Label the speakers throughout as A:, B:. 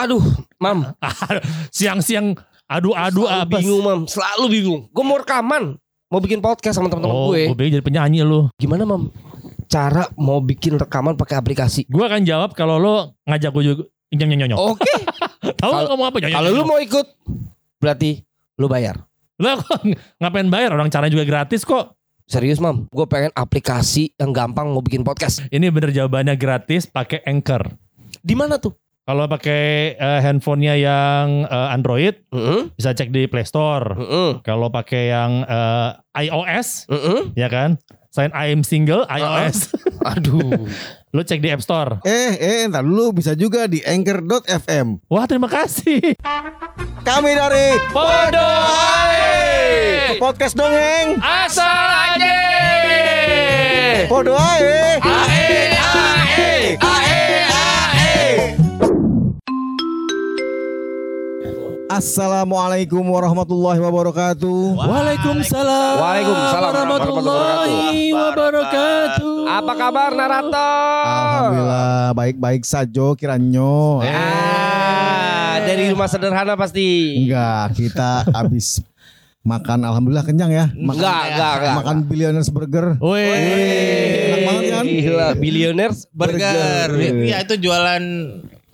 A: Aduh, Mam.
B: Siang-siang adu-adu
A: Selalu
B: apa?
A: bingung, Mam. Selalu bingung. Gue mau rekaman. Mau bikin podcast sama teman-teman
B: Oh,
A: gue.
B: gue jadi penyanyi lu.
A: Gimana, Mam? Cara mau bikin rekaman pakai aplikasi.
B: Gue akan jawab kalau lo ngajak gue juga nyong nyong nyong.
A: Oke.
B: Tahu
A: kalau-
B: lo ngomong apa?
A: Kalau lu
B: nyong.
A: mau ikut, berarti lu bayar.
B: Lo ngapain bayar? Orang caranya juga gratis kok.
A: Serius, Mam. Gue pengen aplikasi yang gampang mau bikin podcast.
B: Ini bener jawabannya gratis pakai Anchor.
A: Di mana tuh?
B: Kalau pakai eh, handphonenya yang eh, Android
A: Heeh.
B: bisa cek di Play Store.
A: Heeh.
B: Kalau pakai yang eh, iOS
A: Heeh.
B: ya kan? Selain I am single iOS,
A: Aduh.
B: lo cek di App Store.
C: Eh, eh, ntar dulu bisa juga di anchor.fm.
B: Wah terima kasih.
C: Kami dari
B: Podo
C: podcast dongeng.
B: asal aja.
C: Podo ae.
B: Ae ae ae
C: Assalamualaikum warahmatullahi wabarakatuh.
B: Waalaikumsalam.
A: Waalaikumsalam
B: warahmatullahi wabarakatuh.
A: Apa kabar narator?
C: Alhamdulillah baik-baik saja kiranyo.
A: Ah, dari rumah sederhana pasti.
C: Enggak, kita habis makan alhamdulillah kenyang ya. Makan,
A: Enggak, enggak, enggak.
C: Makan billionaires burger.
B: Wih.
C: Enak banget kan?
A: Gila, billionaires
D: Burger. Iya itu jualan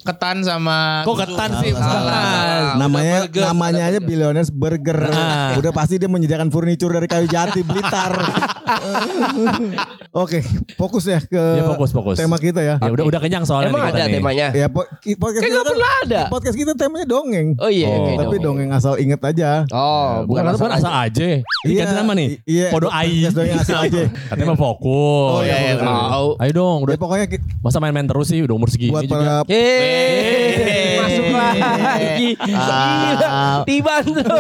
D: ketan sama
B: Kok ketan sih?
D: Salah.
C: namanya
D: Burger.
C: namanya aja billionaires burger.
B: Ah.
C: Udah pasti dia menyediakan furniture dari kayu jati Blitar. Oke, fokus ya ke
B: Ya fokus fokus.
C: tema kita ya.
B: Ya udah udah kenyang soalnya
A: Emang ada
B: nih.
A: temanya?
C: Ya po- podcast
A: Kayak
C: kita kan-
A: pernah ada.
C: podcast kita temanya dongeng.
A: Oh iya,
B: Oh.
A: kayak
C: Tapi dongeng asal inget aja.
A: Oh,
B: Bukan
A: bukan
B: bukan asal aja. Ini ganti nama nih.
C: Iya.
B: Podo ai.
C: podcast Dongeng asal aja.
B: Katanya mau fokus.
C: Oh, iya, iya,
A: Tahu.
B: Ayo dong, udah
C: Ya pokoknya
B: masa main-main terus sih udah umur segini
C: buat
B: juga.
C: para
A: masuk lagi. Gila, dibantu.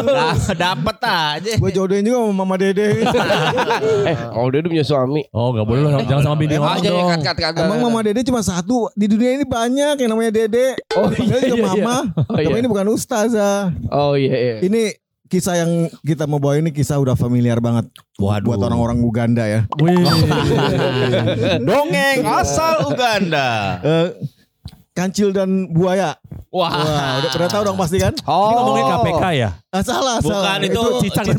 D: Dapat aja.
C: gue jodohin juga sama Mama Dede.
A: eh, oh dia udah punya suami.
B: Oh gak boleh loh, jangan sama bini orang
A: jadi
B: dong.
A: kat, kat, kat,
C: Emang
A: kat.
C: Mama Dede cuma satu di dunia ini banyak yang namanya Dede. Oh iya, juga
B: iya,
C: Mama.
A: Oh,
C: Tapi
A: iya.
C: ini bukan ustazah.
A: Oh iya, iya.
C: Ini kisah yang kita mau bawa ini kisah udah familiar banget
D: Waduh.
C: buat orang-orang Uganda ya.
B: Wih.
D: Dongeng asal Uganda.
C: Eh, kancil dan buaya.
D: Wah.
C: Wah, udah udah tahu dong pasti kan?
A: Oh.
B: Ini ngomongin KPK ya?
C: Ah, salah,
D: Bukan
C: salah.
D: itu
B: Cicak.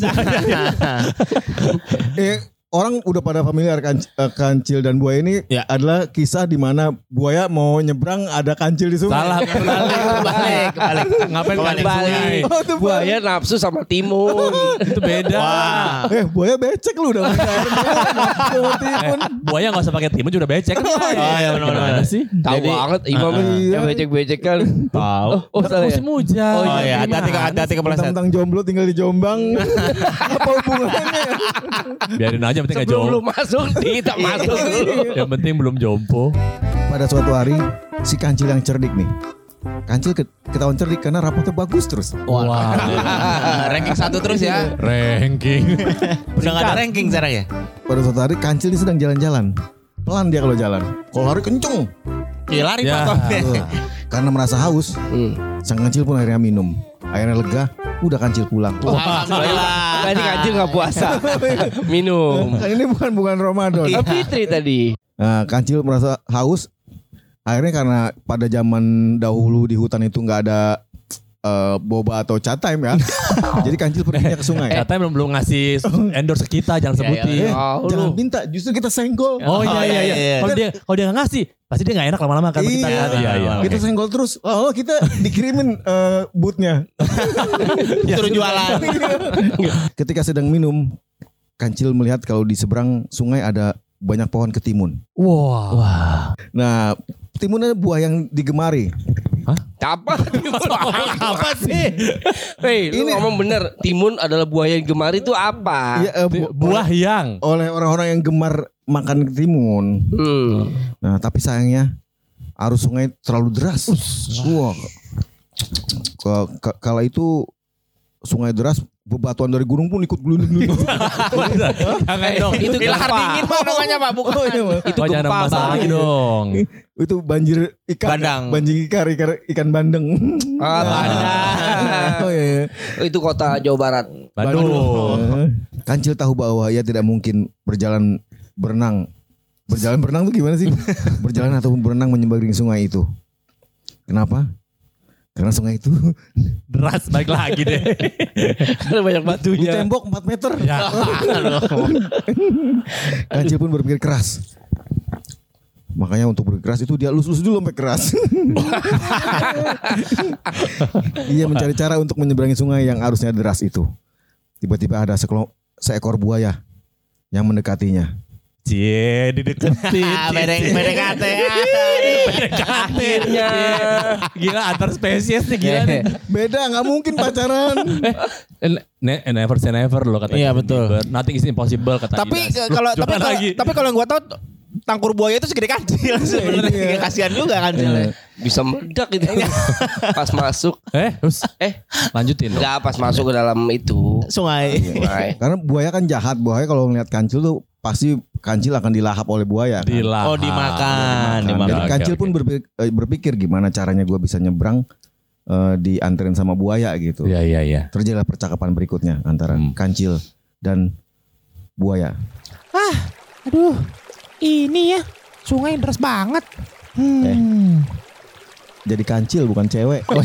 C: eh, orang udah pada familiar kan eh, kancil dan buaya ini
D: Ya.
C: adalah kisah di mana buaya mau nyebrang ada kancil di sungai.
B: Salah.
D: Kebalik, kebalik, kebalik.
B: Ngapain sungai?
A: Balik.
C: Oh, itu buaya.
A: Nafsu sama timun.
B: Itu beda.
D: Wah.
C: Eh, buaya becek lu udah timun.
B: Eh, buaya gak usah pakai timun juga udah becek.
D: Oh, iya, benar,
B: Gimana
D: benar.
B: sih?
A: Tahu
D: Jadi-
A: banget Imam
C: Ah,
A: ini.
C: iya.
A: Yang becek-becek kan.
B: Tahu.
A: Oh, salah ya?
B: musim hujan.
D: Oh iya, hati-hati hati-hati kepleset.
C: Tentang jomblo tinggal di Jombang. Apa hubungannya?
B: Biarin aja penting gak
A: Sebelum lu
B: jompo.
A: masuk, kita masuk dulu.
B: Yang penting belum jompo.
C: Pada suatu hari si kancil yang cerdik nih. Kancil ke- ketahuan cerdik karena rapotnya bagus terus.
B: Wah.
D: ranking satu terus ya.
B: Ranking.
D: Udah gak ada ranking sekarang ya.
C: Pada suatu hari kancil ini sedang jalan-jalan. Pelan dia kalau jalan. Kalau lari kenceng.
D: Iya lari
B: Ya.
C: Karena merasa haus,
A: Hmm.
C: sang kancil pun akhirnya minum. Akhirnya lega, udah kancil pulang.
D: Alhamdulillah.
A: Tadi kancil gak puasa. Minum.
C: Kan ini bukan bukan Ramadan.
A: Kan Fitri tadi.
C: Nah, kancil merasa haus. Akhirnya karena pada zaman dahulu di hutan itu nggak ada eh, boba atau cat time ya. Jadi kancil perginya ke sungai.
B: Katanya belum belum ngasih endorse kita, jangan sebutin.
C: Eh,
A: Oh,
C: jangan
A: lu.
C: minta, justru kita senggol.
B: Oh iya iya iya.
D: iya.
B: Kalau dia kalau dia nggak ngasih, pasti dia nggak enak lama-lama kan sama kita
C: Iya.
B: kan. Iya iya.
C: Kita
B: oke.
C: senggol terus. Oh, kita dikirimin eh, bootnya.
D: Suruh jualan.
C: Ketika sedang minum, kancil melihat kalau di seberang sungai ada banyak pohon ketimun.
B: Wah.
C: Nah, ketimun adalah buah yang digemari.
A: Apa?
D: Apa sih?
A: Hei, lu
C: Ini-
A: ngomong bener. Timun adalah buaya yang gemari itu apa?
C: Iya, eh, bu-
B: Buah yang
C: oleh orang-orang yang gemar makan ketimun.
A: Hmm.
C: Nah, tapi sayangnya arus sungai terlalu deras. Wah. Ka- ka- Kala itu sungai deras, bebatuan dari gunung pun ikut gelundung-gelundung.
B: Jangan dong.
A: itu
D: Lahar dingin Pak namanya Pak. Bukan.
C: Oh, iya.
A: Itu
B: Oh, jangan
A: gempa, Bang.
B: lagi dong.
C: itu banjir ikan.
D: Bandang.
C: Banjir ikan, ikan, ikan bandeng.
A: Ah, Bandang.
C: oh iya. iya.
A: Oh, itu kota Jawa Barat.
B: Bandung.
C: Eh, Kancil tahu bahwa ia tidak mungkin berjalan berenang. Berjalan berenang tuh gimana sih? berjalan ataupun berenang menyeberangi sungai itu. Kenapa? Karena sungai itu
B: Deras baik lagi deh.
A: Karena banyak
C: di
A: batunya.
C: tembok 4 meter.
B: ya.
C: Kancil pun berpikir keras. Makanya untuk berkeras itu dia lus-lus dulu sampai keras. Ia mencari cara untuk menyeberangi sungai yang arusnya deras itu. Tiba-tiba ada seekor buaya yang mendekatinya.
B: Cie, dideketin.
D: Ah, bedeng bedeng kate.
A: Akhirnya.
B: Gila antar spesies nih gila nih.
C: Beda, nggak mungkin pacaran.
B: Ne- never say never loh kata
D: Iya, betul.
B: Bieber. Nothing is impossible kata
D: Tapi kalau tapi kalau
B: lagi?
D: tapi kalau yang gua tahu tangkur buaya itu segede kancil sebenarnya. Kasihan juga kancilnya.
A: Bisa meledak itu. pas masuk.
B: eh, terus
A: Eh,
B: lanjutin dong.
A: enggak pas masuk ke dalam itu.
D: Sungai.
A: Sungai.
C: Karena buaya kan jahat. Buaya kalau ngeliat kancil tuh pasti kancil akan dilahap oleh buaya. Kan?
B: Dilahap.
D: Oh dimakan,
C: Nah,
D: dimakan.
C: Jadi kancil
B: oke.
C: pun berpikir, eh, berpikir gimana caranya gue bisa nyebrang eh, dianterin sama buaya gitu.
B: Iya iya iya.
C: Terjadilah percakapan berikutnya antara
B: Hmm.
C: kancil dan buaya.
E: Aduh, ini ya sungai deras banget. Hmm.
C: Jadi kancil bukan cewek.
B: Oh,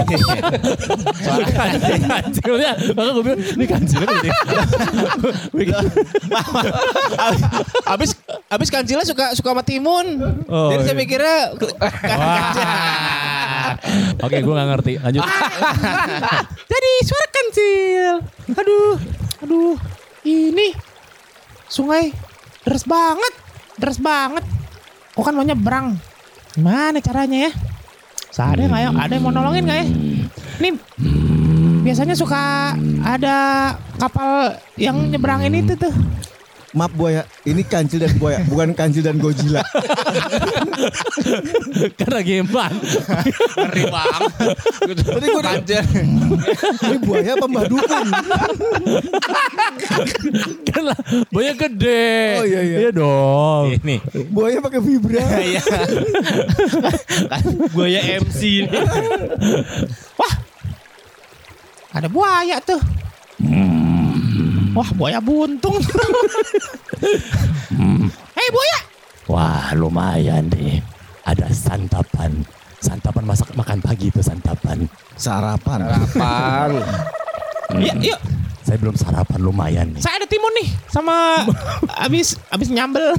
B: kancilnya, maka gue bilang ini kancilnya ini.
D: Abis abis kancilnya suka suka sama timun.
B: Oh,
D: Jadi saya
B: iya.
D: mikirnya
B: Wah. Oke, gue gak ngerti. Lanjut.
E: Jadi suara kancil. Aduh, aduh, ini sungai deras banget, deras banget. Kok kan mau nyebrang? Gimana caranya ya? Ada nggak ya? Ada yang mau nolongin nggak ya? Nih, biasanya suka ada kapal yang nyebrangin itu tuh.
C: Maaf buaya, ini kancil dan buaya, bukan kancil dan Godzilla.
B: Karena geman.
D: ngeri banget.
C: Tadi gue ini buaya apa mbah dukun?
B: Karena banyak gede.
C: Oh, iya, iya.
B: Iya dong.
D: Ini
C: Buaya pakai vibra.
D: Iya. Kan buaya MC ini.
E: Wah, ada buaya tuh. Wah, buaya buntung. Hei buaya,
B: Wah lumayan deh. Ada santapan. Santapan masak makan pagi itu santapan.
C: Sarapan.
A: Kapan?
E: yuk, yuk.
B: Saya belum sarapan lumayan nih.
E: Saya ada timun nih sama abis abis nyambel.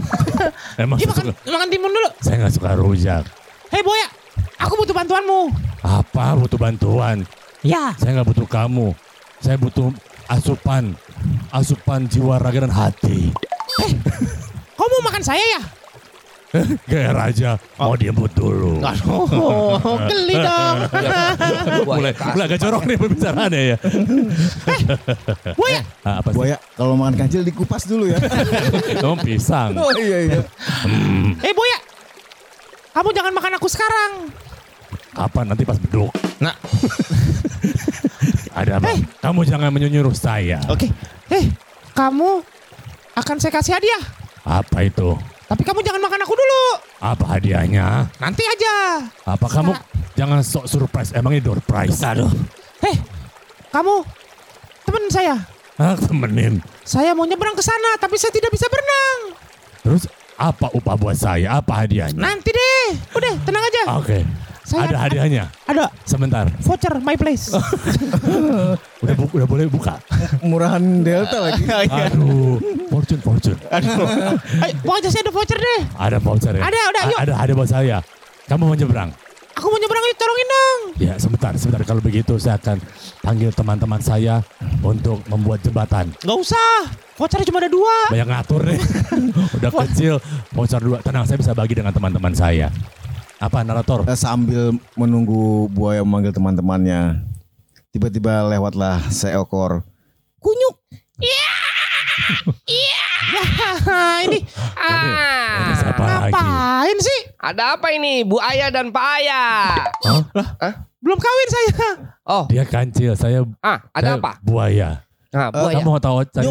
B: Emang saya
E: makan
B: suka-
E: makan timun dulu.
B: saya nggak suka rujak.
E: Hei buaya, aku butuh bantuanmu.
B: Apa butuh bantuan?
E: Ya,
B: Saya nggak butuh kamu. Saya butuh asupan. Asupan jiwa raga dan hati.
E: kau mau makan saya ya?
B: Gaya raja. Mau diebut dulu.
E: Oh, geli dong.
B: mulai, mulai agak corok nih pembicaraannya ya.
E: Buaya,
B: Ah, apa sih?
C: Buaya kalau makan kancil dikupas dulu ya.
B: Kamu pisang.
C: Oh iya iya.
E: hei buaya. Kamu jangan makan aku sekarang.
B: Kapan nanti pas beduk?
D: Nah.
B: Ada apa? Kamu jangan menyuruh saya.
D: Oke.
E: Hei, kamu akan saya kasih hadiah.
B: Apa itu?
E: Tapi kamu jangan makan aku dulu.
B: Apa hadiahnya?
E: Nanti aja.
B: Apa kamu jangan sok surprise? Emang ini door prize? Aduh.
E: Hei, kamu teman saya.
B: Ah, temenin.
E: Saya mau nyebrang ke sana, tapi saya tidak bisa berenang.
B: Terus apa upah buat saya? Apa hadiahnya?
E: Nanti deh. Udah, tenang aja.
B: Oke.
E: Saya-
B: Ada hadiahnya.
E: Ada
B: Sebentar.
E: voucher my place.
B: Udah bu- udah boleh buka.
C: Murahan Delta lagi.
B: Aduh. Fortune, fortune.
E: Ayo, mau aja saya ada voucher deh.
B: Ada voucher ya?
E: Ada, udah,
B: A-
E: yuk.
B: Ada, ada buat saya. Kamu mau nyebrang?
E: Aku mau nyebrang yuk, tolongin dong.
B: Ya, sebentar, sebentar. Kalau begitu saya akan panggil teman-teman saya untuk membuat jembatan.
E: Gak usah, vouchernya cuma ada dua.
B: Banyak ngatur nih. Udah kecil, voucher dua. Tenang, saya bisa bagi dengan teman-teman saya. Apa narator?
C: Eh, Sambil menunggu buaya memanggil teman-temannya, tiba-tiba lewatlah seekor kunyuk.
E: Hahaha, ini ah,
B: Ini lagi?
E: ngapain sih?
A: Ada apa ini? Bu Ayah dan Pak Ayah.
E: Belum kawin saya.
A: Oh,
B: Dia kancil, saya,
A: ah, ada
B: saya
A: apa?
B: buaya.
A: Nah, Bu Ayah.
B: Kamu mau tahu cari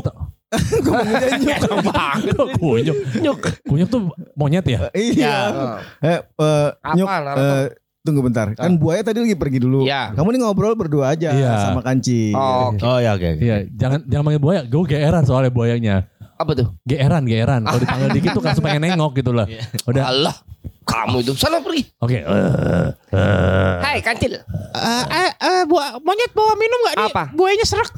C: Nyuk.
B: tahu? kunyuk.
A: Nyuk.
B: Kunyuk tuh monyet ya?
C: Iya.
A: Oh.
C: Eh, eh, nyuk,
A: Naruto?
C: eh, tunggu bentar. Kan buaya tadi lagi pergi dulu.
A: Iya.
C: Kamu nih ngobrol berdua aja
B: Iya.
C: sama kancil.
A: Oh, oke.
D: Oh ya oke. oke.
B: Iya, jangan jangan manggil buaya. Gue geeran soalnya buayanya.
A: Apa tuh?
B: Geeran, geeran. Kalau dipanggil dikit tuh langsung pengen nengok gitu lah. Udah,
A: Allah. Kamu itu sana pergi.
B: Oke. eh, eh.
A: Hai kancil.
E: Eh, eh, eh, buah, monyet bawa minum gak nih?
A: Apa?
E: Buayanya serak.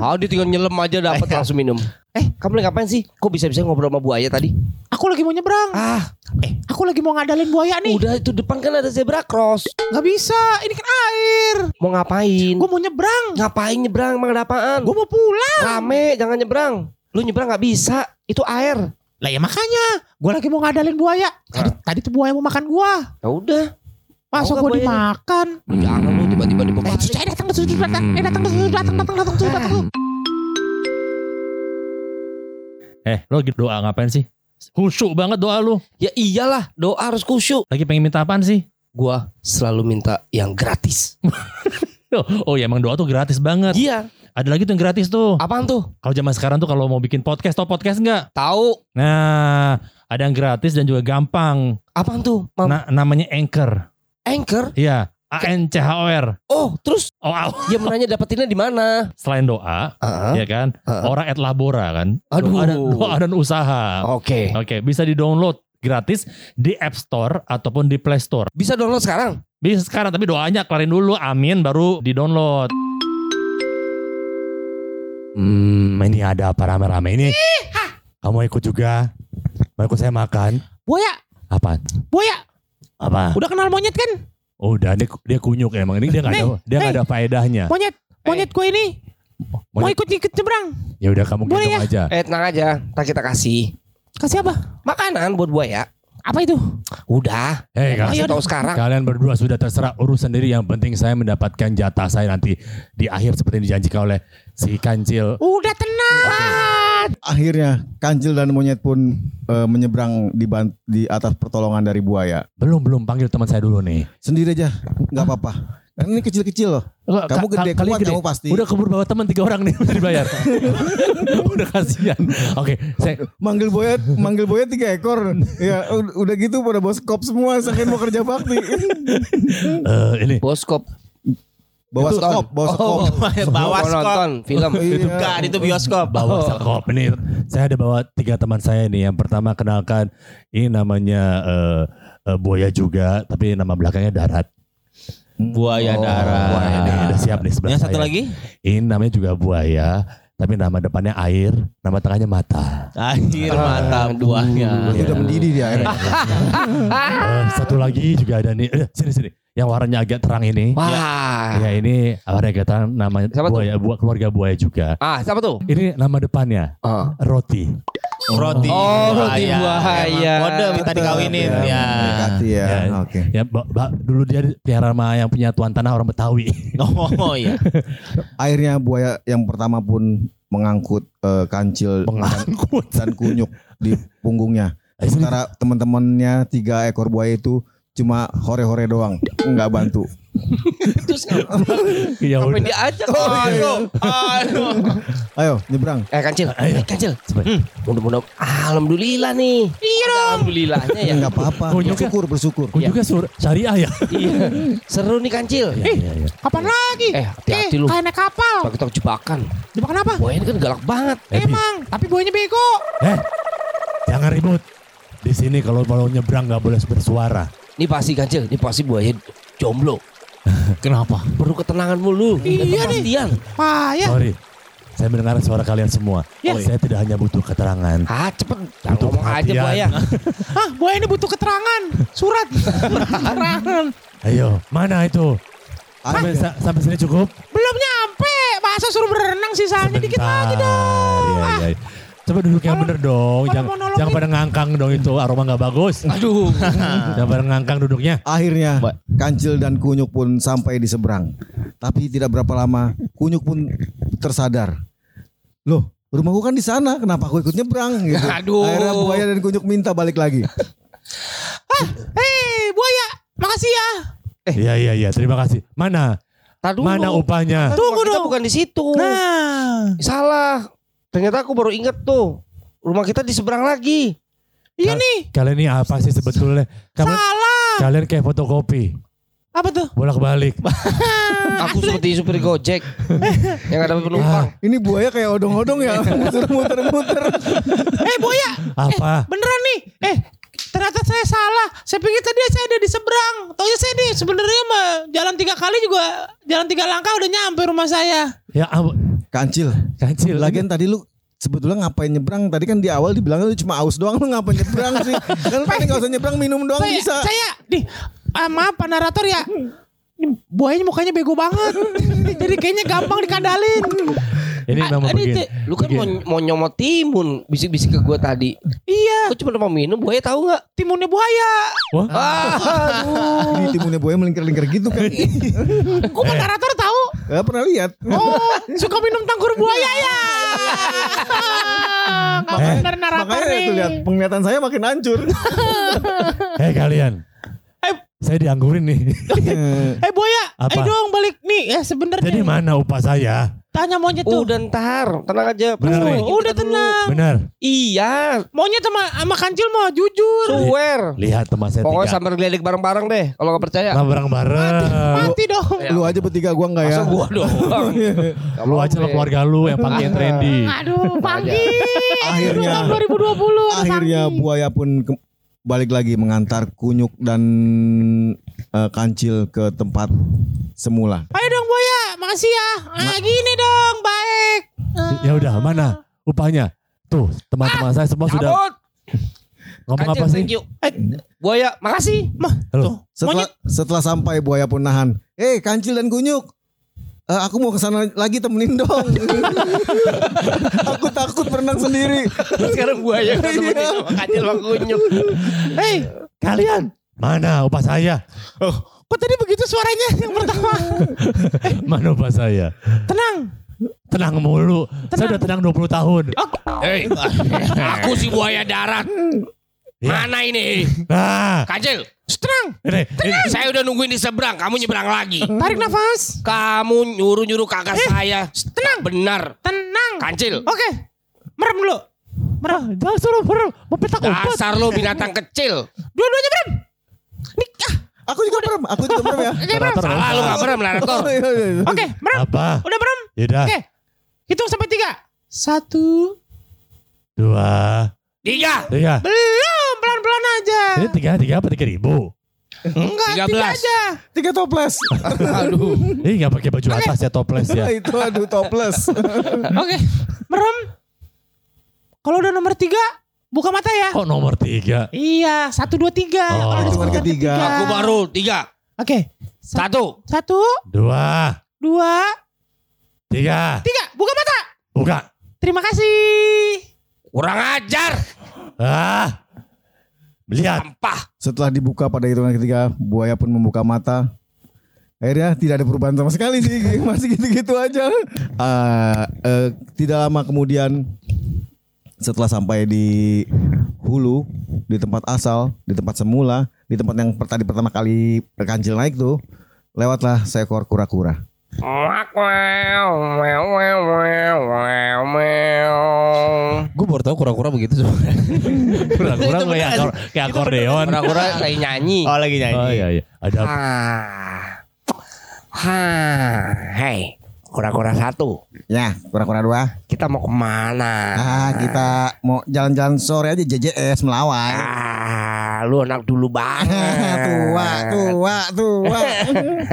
A: Oh dia tinggal nyelam aja dapat langsung minum. Eh kamu lagi ngapain sih? Kok bisa-bisa ngobrol sama buaya tadi?
E: Aku lagi mau nyebrang.
A: Ah
E: Eh, aku lagi mau ngadalin buaya nih.
A: udah itu depan kan ada zebra cross.
E: Gak bisa, ini kan air.
A: Mau ngapain?
E: Gue mau nyebrang.
A: Ngapain nyebrang? Emang ada apaan?
E: Gue mau pulang.
A: Rame jangan nyebrang. Lu nyebrang nggak bisa. Itu air.
E: Lah ya makanya, gue lagi mau ngadalin buaya. Tadi, tadi tuh buaya mau makan gue.
A: Ya udah.
E: Masa
A: nggak
E: gue dimakan?
A: Jangan lu tiba-tiba di
E: Eh, eh datang, cucu, datang, eh datang, cucu, datang, datang, datang, cucu, datang.
B: Eh, lo lagi doa ngapain sih? Khusyuk banget doa lu.
A: Ya iyalah doa harus kusyuk.
B: Lagi pengen minta apaan sih?
A: Gua selalu minta yang gratis.
B: Oh, oh ya emang doa tuh gratis banget.
A: Iya.
B: Ada lagi tuh yang gratis tuh.
A: Apaan tuh?
B: Kalau zaman sekarang tuh kalau mau bikin podcast, tau podcast nggak?
A: Tahu.
B: Nah, ada yang gratis dan juga gampang.
A: Apaan tuh? Mam?
B: Na- namanya Anchor.
A: Anchor.
B: Iya, A N C H O R.
A: Oh terus
B: Oh, au.
A: dia menanya dapetinnya di mana?
B: selain doa,
A: Ah,
B: ya kan?
A: ah.
B: Ora et labora kan?
A: Aduh.
B: Doa dan, doa dan usaha.
A: Oke.
B: Oke, bisa di-download gratis di App Store ataupun di Play Store.
A: Bisa download sekarang?
B: Bisa sekarang tapi doanya kelarin dulu, amin baru di-download. Hmm, ini ada apa rame-rame ini? Kamu ikut juga? Mau ikut saya makan?
E: Buaya,
B: Apa?
E: buaya.
B: Apa?
E: Udah kenal monyet kan?
B: Oh, udah dia, dia kunyuk emang ini dia nggak ada dia nggak ada faedahnya.
E: Monyet, monyet gue ini mau ikut ikut nyebrang.
B: Ya udah kamu gendong aja.
A: Eh tenang aja. Ntar kita kasih
E: Kasih apa?
A: makanan buat buaya.
E: Apa itu?
A: Udah.
B: Hei,
A: Kasih
B: kalian,
A: tahu sekarang.
B: kalian berdua sudah terserah urus sendiri. Yang penting saya mendapatkan jatah saya nanti di akhir seperti yang dijanjikan oleh si kancil.
E: Udah tenang.
C: Akhirnya kancil dan monyet pun eh, menyeberang di, di atas pertolongan dari buaya.
B: Belum belum panggil teman saya dulu nih.
C: Sendiri aja, nggak apa-apa. Kan ini kecil-kecil loh. Kamu
B: Ka-
C: gede,
B: kalian
C: kuat kamu pasti.
B: Udah keburu bawa teman tiga orang nih bisa dibayar. udah kasihan. Oke, saya
C: Manggil buaya, manggil buaya tiga ekor. Ya ud- udah gitu pada bos kop semua, saking mau kerja bakti.
B: eh, ini
A: Boskop.
C: Bawa
A: Itu-
C: skop, bawa skop.
A: Oh,
D: Bawa skop.
A: nonton film.
C: Iya.
D: Bukan itu bioskop.
B: bawa sekop ini. Saya ada bawa tiga teman saya nih. Yang pertama kenalkan ini namanya eh, eh, buaya juga, tapi nama belakangnya darat.
D: Buaya
A: Oh,
D: darat.
B: Buaya nih, udah siap nih sebelah
D: Yang satu
B: saya.
D: lagi?
B: Ini namanya juga buaya, tapi nama depannya air, nama tengahnya mata.
D: Air mata buahnya.
C: Berarti udah mendidih dia akhirnya.
B: Eh, satu lagi juga ada nih, eh, sini sini, yang warnanya agak terang ini.
A: Wah.
B: Ya ini warnanya agak terang, namanya
A: Siapa
B: buaya, buah keluarga buaya juga.
A: Ah siapa tuh?
B: Ini nama depannya
A: Ah.
B: roti.
D: Roti
A: Oh, roti buaya.
D: Emang Kode minta dikawinin ya.
C: Mendekati ya.
B: Ya.
C: Oke.
B: Ya, ba- ba- dulu dia pelihara sama yang punya tuan tanah orang Betawi.
D: Oh iya.
C: Akhirnya buaya yang pertama pun mengangkut eh, kancil
B: Pengangkut.
C: dan kunyuk di punggungnya. Sementara teman-temannya tiga ekor buaya itu cuma hore-hore doang, nggak bantu.
A: Terus
B: Ya
A: ngapain
B: udah.
A: dia ajak?
D: Aduh, aduh.
C: Ayo nyebrang.
A: Eh kancil,
B: Ayo.
A: eh kancil.
B: Coba.
A: Mudah-mudahan alhamdulillah nih. Iya dong. Alhamdulillahnya ya.
C: Nggak apa-apa. Bersyukur, bersyukur.
B: Kok juga sur syariah ya?
A: Iya. Seru nih kancil.
B: Iya, iya, iya.
E: Kapan lagi?
A: Eh hati-hati lu.
E: kayak naik kapal.
A: Kita jebakan.
E: Jebakan apa?
A: Buaya ini kan galak banget.
B: Eh,
E: Emang, tapi buayanya bego.
B: Eh, jangan ribut. Di sini kalau mau nyebrang nggak boleh bersuara.
A: Ini pasti kancil. Ini pasti buaya jomblo.
D: Kenapa?
A: Perlu ketenangan mulu.
E: Iya nih.
A: kepastian.
E: Payah.
B: Sorry, saya mendengar suara kalian semua.
E: Ya.
B: Saya tidak hanya butuh keterangan.
A: Ah cepet. Jangan
B: Butuh
A: ngomong aja buaya.
E: Hah, buaya ini butuh keterangan. Surat. keterangan.
B: Ayo, mana itu? Sampai, sa- sampai sini cukup?
E: Belum nyampe. Masa suruh berenang sisanya dikit lagi dong.
B: Iya, iya, iya. Coba duduk yang bener dong. Jangan, jangan pada ngangkang dong itu aroma nggak bagus.
A: Aduh.
B: jangan pada ngangkang duduknya.
C: Akhirnya kancil dan kunyuk pun sampai di seberang. Tapi tidak berapa lama kunyuk pun tersadar. Loh, rumahku kan di sana. Kenapa aku ikut nyebrang? Gitu.
A: Aduh.
C: Akhirnya buaya dan kunyuk minta balik lagi.
E: Hei, buaya. Makasih ya.
B: Iya, iya, iya. Terima kasih. Mana?
A: Tar dulu.
B: Mana upahnya?
E: Tunggu dong.
A: bukan di situ.
E: Nah.
A: Salah. Ternyata aku baru inget tuh. Rumah kita di seberang lagi.
E: Iya nih.
B: Kalian ini apa sih sebetulnya? Kalian,
E: Salah.
B: kalian kayak fotokopi.
E: Apa tuh?
B: Bolak-balik.
A: Aku seperti supir Gojek. yang ada penumpang.
C: Ini buaya kayak odong-odong ya. Muter-muter-muter.
E: Eh, buaya.
B: Apa?
E: Beneran nih. Eh, ternyata saya salah. Saya pikir tadi saya ada di seberang. Taunya saya di sebenarnya mah jalan tiga kali juga jalan tiga langkah udah nyampe rumah saya.
B: Ya ampun.
C: Kancil.
B: Kancil.
C: Lagian tadi lu sebetulnya ngapain nyebrang? Tadi kan di awal dibilang lu cuma aus doang lu ngapain nyebrang sih? Kan tadi nggak usah nyebrang minum doang
E: saya,
C: bisa.
E: saya di ah, maaf Pak narator ya. Ini buayanya mukanya bego banget. Jadi kayaknya gampang dikandalin.
B: Ini memang
E: Ah, ini
B: begini.
E: te-
A: Lu kan mau, mau nyomot timun bisik-bisik ke gua tadi.
E: Iya,
A: Kok cuma mau minum buaya tahu nggak?
E: timunnya buaya.
B: Wah,
A: Ah,
C: Ini timunnya buaya melingkar-lingkar gitu kan.
E: Pak narator?
C: Gak pernah lihat.
E: Oh, suka minum tangkur buaya ya. Makanya dari narator
C: Makanya
E: nih.
C: itu lihat penglihatan saya makin hancur.
B: hei kalian.
E: Eh.
B: Saya dianggurin nih.
E: Eh buaya,
B: Apa?
E: eh dong balik nih. Ya sebenarnya.
B: Jadi mana upah saya?
E: Tanya monyet tuh.
A: udah ntar, tenang aja.
B: Bener, nih.
E: Udah
A: dulu.
E: tenang.
B: Benar.
A: Iya,
E: Monyet sama sama kancil mau jujur.
A: swear.
B: Lihat teman saya
A: Pokoknya
B: tiga.
A: sambil gelilik bareng-bareng deh. Kalau nggak percaya.
B: Lah bareng-bareng.
E: Mati dong.
C: Lu aja bertiga gua enggak ya.
A: Masa gua doang.
B: Lu aja sama keluarga lu yang yang trendy.
E: Aduh, pagi.
C: Akhirnya.
E: Tahun 2020 udah
C: Akhirnya buaya pun ke- balik lagi mengantar kunyuk dan eh, kancil ke tempat semula.
E: Ayo dong buaya, makasih ya. Ah, gini dong, baik. Ah,
B: Ya udah, mana upahnya? Tuh, teman-teman saya semua sudah
A: Cabut.
B: ngomong apa
A: Kancil,
B: sih?
A: thank you. Eh, buaya, makasih.
E: Mah,
B: Halo.
E: tuh.
C: Setelah
E: Monyet,
C: setelah sampai buaya pun nahan. Eh kancil dan kunyuk. Eh, aku mau ke sana lagi temenin dong. aku takut berenang sendiri.
A: Sekarang buaya sama kancil sama kunyuk.
E: hei,
B: Kalian, mana upah saya?
E: kok tadi begitu suaranya yang pertama?
B: Mana upah saya?
E: Tenang.
B: Tenang mulu. Saya udah tenang 20 tahun.
A: Hei, aku si buaya darat.
B: Ya.
A: Mana ini?
B: Ah,
A: Kancil,
E: Tenang.
B: ini.
A: saya udah nungguin di seberang. Kamu nyebrang lagi.
E: Tarik nafas.
A: Kamu nyuruh-nyuruh kakak saya.
E: Tenang.
A: Benar.
E: Tenang.
A: Kancil.
E: Oke. Merem dulu. Merem.
B: Jangan suruh merem. Mau petak umpet.
A: Dasar lo binatang kecil.
E: Dua-duanya merem. Nih, ah.
C: Aku juga merem. Aku juga merem ya.
E: Oke, merem.
B: Narator,
A: Salah lu gak merem, Narator.
C: Oh, iya, iya, iya.
E: Oke, merem.
B: Apa?
E: Udah merem.
B: Yaudah,
E: Oke. Hitung sampai tiga. Satu.
B: dua,
A: Tiga.
B: tiga.
E: Belum. Pelan-pelan aja.
B: Ini tiga, tiga apa tiga ribu?
E: Enggak,
A: Tiga
E: tiga
A: belas.
E: aja.
C: Tiga toples.
A: Aduh.
B: Ini nggak pakai baju atas ya toples ya.
C: Itu aduh toples.
E: Oke. Merem. Kalau udah nomor tiga, buka mata ya.
B: Kok nomor tiga?
E: Iya, satu dua tiga.
B: Oh.
E: Kalau sebutan
C: ketiga.
A: Aku baru tiga.
E: Oke. Sa-
A: Satu.
E: Satu,
B: Dua,
E: dua,
B: tiga.
E: tiga. Buka mata.
B: Buka.
E: Terima kasih.
A: Kurang ajar.
B: Ah, lihat.
A: Sampah.
C: Setelah dibuka pada hitungan ketiga, buaya pun membuka mata. Akhirnya tidak ada perubahan sama sekali sih, masih gitu-gitu aja. Ah, eh, tidak lama kemudian, setelah sampai di hulu, di tempat asal, di tempat semula, di tempat yang tadi pertama kali kancil naik tuh, lewatlah seekor kura-kura.
D: Gue baru tahu kura-kura begitu sebenarnya.
B: Kura-kura kayak akor- kayak akordeon.
A: Kura-kura lagi nyanyi.
D: Oh lagi nyanyi.
B: Oh iya iya. Ada
A: Ah. Ha. Hei, kura-kura satu.
C: Ya, kura-kura dua.
A: Kita mau ke mana?
C: Ah, kita mau jalan-jalan sore aja JJS melawai.
A: Ah, lu anak dulu banget.
C: tua, tua, tua.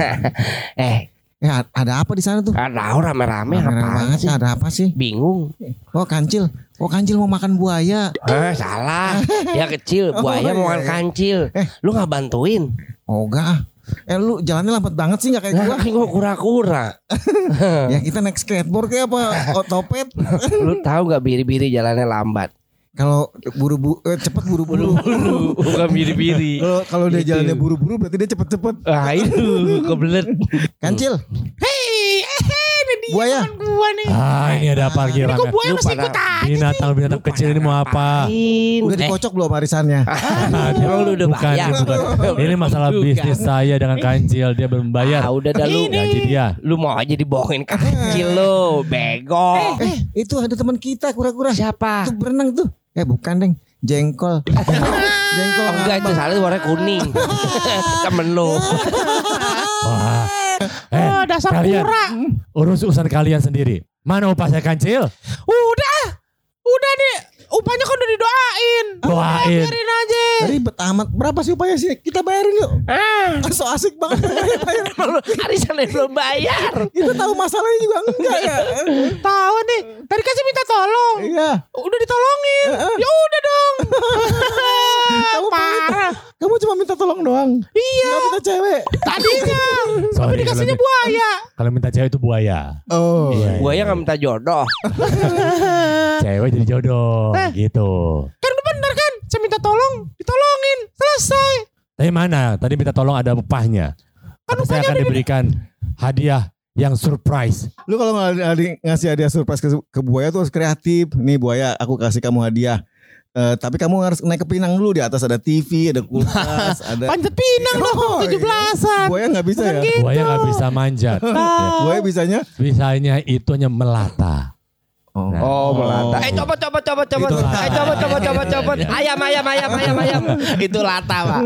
A: eh,
C: Ya, ada apa di sana tuh?
A: gak tahu rame-rame apa sih?
C: sih, ada apa sih?
A: Bingung.
C: Oh kancil, oh kancil mau makan buaya.
A: Eh, salah. Dia kecil, buaya
C: Oh,
A: mau makan
C: iya.
A: kancil.
C: Eh.
A: Lu gak bantuin?
C: Oh enggak. ah. Eh lu jalannya lambat banget sih nggak kayak
A: Lah,
C: gua.
A: gua kura-kura.
C: ya kita naik skateboard kayak apa? Otopet.
A: Lu tahu gak biri-biri jalannya lambat?
C: Kalau buru-buru eh, cepet buru-buru.
A: Lu bukan biri-biri.
C: Kalau kalau dia
A: Itu.
C: jalannya buru-buru berarti dia cepet-cepet.
A: Ah, itu kebelet.
C: Kancil,
E: Hei, eh, ini dia
C: Buaya.
E: gua nih.
B: Ah ini ada apa lagi
E: Ini kok buaya masih ikut aja sih?
B: Binatang-binatang kecil ini mau apa?
C: Udah
A: Eh,
C: dikocok belum arisannya?
A: Emang lu udah
B: bukan,
A: bayar?
B: bukan. Ini masalah bisnis saya dengan kancil. Dia belum bayar.
A: Ah, udah dah lu.
B: Gaji dia.
A: Lu mau aja dibohongin kecil lu, bego.
C: Eh, itu ada teman kita kura-kura.
A: Siapa?
C: Tuh berenang tuh. Eh bukan deng, jengkol. jengkol.
A: Oh, enggak itu salah warna kuning. Temen lu.
B: Wah. Eh,
E: Oh, dasar
B: kalian
E: kura.
B: urus urusan kalian sendiri. Mana upah saya kancil?
E: Udah. Udah nih. Upahnya kan udah didoain.
B: Doain.
E: Biarin aja.
C: Ribet amat. Berapa sih upaya sih? Kita bayarin yuk.
E: Ah,
C: So asik banget.
A: Arisan yang belum bayar.
C: Kita tahu masalahnya juga enggak ya.
E: tahu nih. Tadi kasih minta tolong.
C: Iya.
E: Udah ditolongin. Ya udah dong. Parah.
C: Kamu cuma minta tolong doang.
E: Iya.
C: Enggak minta cewek.
E: Tadinya. Tapi dikasihnya buaya.
B: Kalau minta cewek itu buaya.
C: Oh.
B: Iya, iya.
A: Buaya nggak minta jodoh.
B: Cewek jadi jodoh
E: Eh.
B: gitu.
E: Kan bener kan? Saya minta tolong, ditolongin. Selesai.
B: Tapi mana? Tadi minta tolong ada upahnya.
E: Kan
B: Tapi saya akan diberikan hadiah yang surprise.
C: Lu kalau ada- ngasih hadiah surprise ke, ke buaya tuh harus kreatif. Nih buaya, aku kasih kamu hadiah. Eh, tapi kamu harus naik ke pinang dulu di atas ada TV, ada kulkas, ada
E: Panjat pinang dong,
C: Oh, iya.
E: 17-an.
C: Buaya nggak bisa ya?
B: Buaya nggak bisa manjat.
C: Buaya bisanya?
B: Bisanya itu hanya melata.
C: Oh,
A: Oh, melata. Eh coba coba coba coba. Eh coba coba coba coba. Ayam ayam ayam ayam ayam. Itu lata, Pak.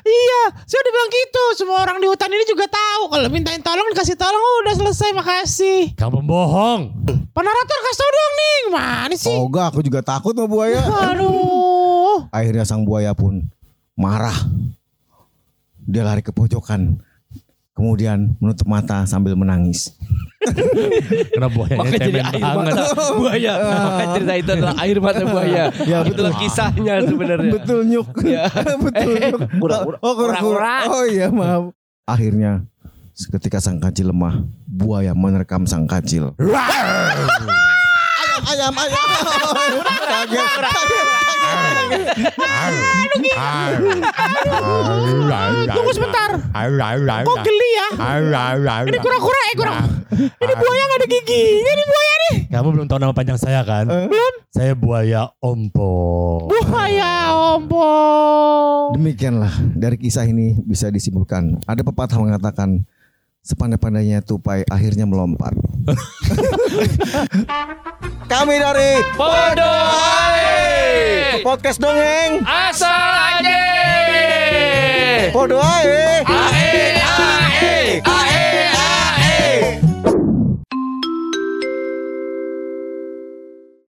E: Iya, saya udah bilang gitu. Semua orang di hutan ini juga tahu. Kalau mintain tolong dikasih tolong, oh, udah selesai, makasih.
B: Kamu bohong.
E: Pak narator kasih tau dong nih, gimana sih?
C: Oh enggak, aku juga takut sama buaya.
E: Aduh.
C: Akhirnya sang buaya pun marah. Dia lari ke pojokan. Kemudian menutup mata sambil menangis.
B: Karena buayanya
A: Makanya jadi
B: cemen
A: air
B: banget.
A: mata buaya. Makanya cerita itu adalah air mata buaya.
C: Ya, betul.
A: Itulah kisahnya sebenarnya.
C: Betul nyuk. Betul nyuk.
A: Kura-kura.
C: Oh.
A: Kura-kura.
C: Oh iya, maaf. Akhirnya ketika sang kacil lemah, buaya menerkam sang kacil. Ayam, ayam, ayam. Kaget, kaget,
E: Tunggu sebentar. Kok geli ya? Ini kura-kura eh kura. Ini buaya gak ada giginya nih buaya nih.
B: Kamu belum tahu nama panjang saya kan?
E: Belum.
B: Saya buaya ompo.
E: Buaya ompong.
C: Demikianlah dari kisah ini bisa disimpulkan. Ada pepatah mengatakan sepandai-pandainya tupai akhirnya melompat. Kami dari
A: Bodoh.
C: podcast dongeng.
A: Asal aja.
C: Podo ae.
A: Ae ae. Ae